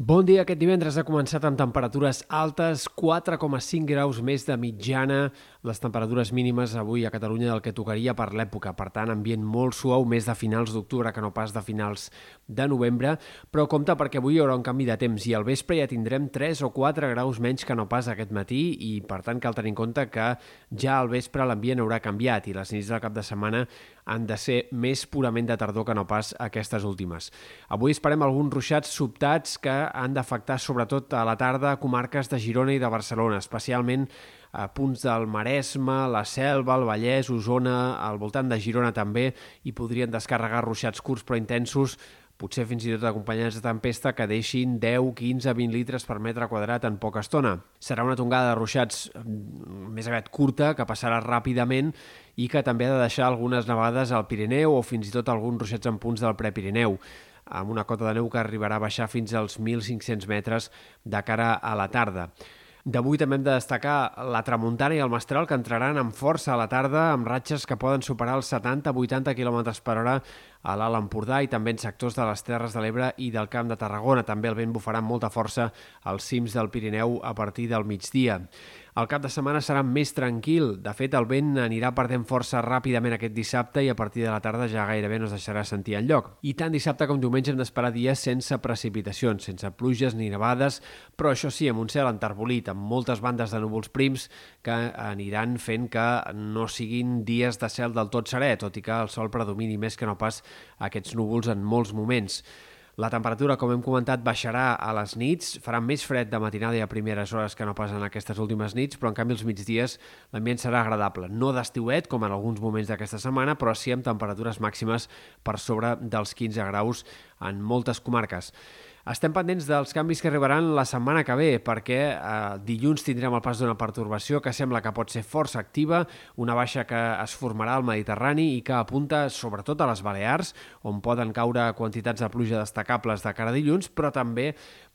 Bon dia. Aquest divendres ha començat amb temperatures altes, 4,5 graus més de mitjana, les temperatures mínimes avui a Catalunya del que tocaria per l'època. Per tant, ambient molt suau, més de finals d'octubre que no pas de finals de novembre, però compte perquè avui hi haurà un canvi de temps i al vespre ja tindrem 3 o 4 graus menys que no pas aquest matí i, per tant, cal tenir en compte que ja al vespre l'ambient haurà canviat i les nits del cap de setmana han de ser més purament de tardor que no pas aquestes últimes. Avui esperem alguns ruixats sobtats que han d'afectar sobretot a la tarda comarques de Girona i de Barcelona, especialment a punts del Maresme, la Selva, el Vallès, Osona, al voltant de Girona també, i podrien descarregar ruixats curts però intensos potser fins i tot acompanyats de tempesta que deixin 10, 15, 20 litres per metre quadrat en poca estona. Serà una tongada de ruixats mm, més aviat curta, que passarà ràpidament i que també ha de deixar algunes nevades al Pirineu o fins i tot alguns ruixats en punts del Prepirineu amb una cota de neu que arribarà a baixar fins als 1.500 metres de cara a la tarda. D'avui també hem de destacar la tramuntana i el mestral que entraran amb força a la tarda amb ratxes que poden superar els 70-80 km per hora a l'Alt Empordà i també en sectors de les Terres de l'Ebre i del Camp de Tarragona. També el vent bufarà amb molta força als cims del Pirineu a partir del migdia. El cap de setmana serà més tranquil. De fet, el vent anirà perdent força ràpidament aquest dissabte i a partir de la tarda ja gairebé no es deixarà sentir en lloc. I tant dissabte com diumenge hem d'esperar dies sense precipitacions, sense pluges ni nevades, però això sí, amb un cel enterbolit, amb moltes bandes de núvols prims que aniran fent que no siguin dies de cel del tot serè, tot i que el sol predomini més que no pas aquests núvols en molts moments. La temperatura, com hem comentat, baixarà a les nits, farà més fred de matinada i a primeres hores que no pas en aquestes últimes nits, però en canvi els migdies l'ambient serà agradable. No d'estiuet, com en alguns moments d'aquesta setmana, però sí amb temperatures màximes per sobre dels 15 graus en moltes comarques. Estem pendents dels canvis que arribaran la setmana que ve, perquè eh, dilluns tindrem el pas d'una pertorbació que sembla que pot ser força activa, una baixa que es formarà al Mediterrani i que apunta sobretot a les Balears, on poden caure quantitats de pluja destacables de cara a dilluns, però també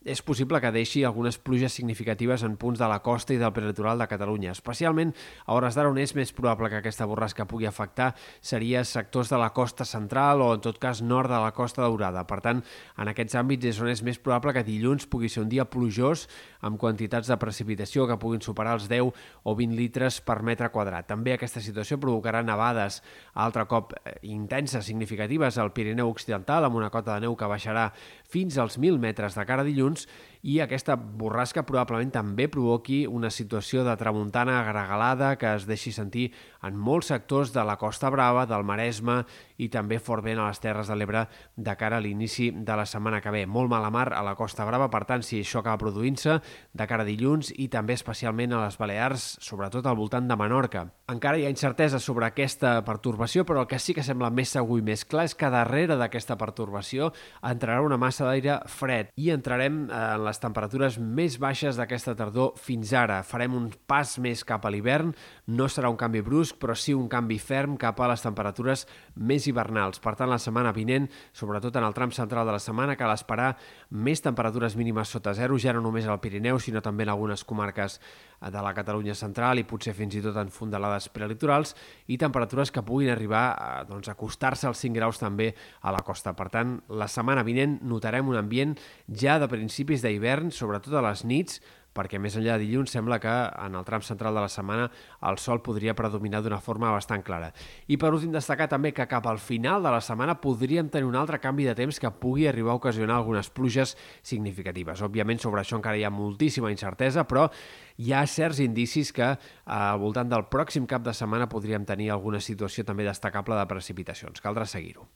és possible que deixi algunes pluges significatives en punts de la costa i del prelitoral de Catalunya. Especialment a hores d'ara on és més probable que aquesta borrasca pugui afectar seria sectors de la costa central o en tot cas nord de la costa daurada. Per tant, en aquests àmbits és on és més probable que dilluns pugui ser un dia plujós amb quantitats de precipitació que puguin superar els 10 o 20 litres per metre quadrat. També aquesta situació provocarà nevades altre cop eh, intenses, significatives al Pirineu Occidental amb una cota de neu que baixarà fins als 1.000 metres de cara a dilluns i aquesta borrasca probablement també provoqui una situació de tramuntana agregalada que es deixi sentir en molts sectors de la Costa Brava, del Maresme i també fort vent a les Terres de l'Ebre de cara a l'inici de la setmana que ve. Molt mala mar a la Costa Brava, per tant, si això acaba produint-se de cara a dilluns i també especialment a les Balears, sobretot al voltant de Menorca. Encara hi ha incertesa sobre aquesta pertorbació, però el que sí que sembla més segur i més clar és que darrere d'aquesta pertorbació entrarà una massa d'aire fred i entrarem en les temperatures més baixes d'aquesta tardor fins ara. Farem un pas més cap a l'hivern, no serà un canvi brusc, però sí un canvi ferm cap a les temperatures més hivernals. Per tant, la setmana vinent, sobretot en el tram central de la setmana, cal esperar més temperatures mínimes sota zero, ja no només al Pirineu, sinó també en algunes comarques de la Catalunya central i potser fins i tot en fondalades prelitorals i temperatures que puguin arribar a doncs, acostar-se als 5 graus també a la costa. Per tant, la setmana vinent notarem un ambient ja de principis d'hivern, sobretot a les nits, perquè més enllà de dilluns sembla que en el tram central de la setmana el sol podria predominar d'una forma bastant clara. I per últim destacar també que cap al final de la setmana podríem tenir un altre canvi de temps que pugui arribar a ocasionar algunes pluges significatives. Òbviament sobre això encara hi ha moltíssima incertesa, però hi ha certs indicis que al voltant del pròxim cap de setmana podríem tenir alguna situació també destacable de precipitacions. Caldrà seguir-ho.